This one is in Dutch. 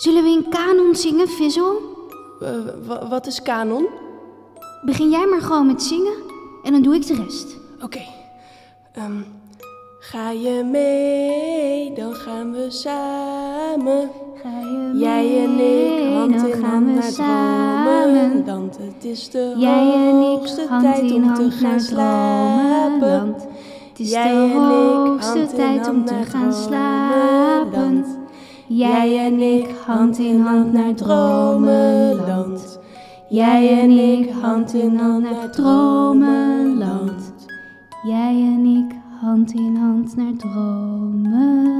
Zullen we in kanon zingen, Vissel? Eh, wa- wat is kanon? Begin jij maar gewoon met zingen en dan doe ik de rest. Oké. Ehm, ga je mee, dan gaan we samen. Ga je Jij en ik, hand dan in gaan hand we naar samen. dromenland. Het is de Jij en hoogste hand tijd om te gaan slapen. Het is Jij de hoogste tijd om te gaan slapen. Jij en ik, hand in hand naar dromenland. Jij en ik, hand in hand naar dromenland. Jij en ik, hand in hand naar dromenland.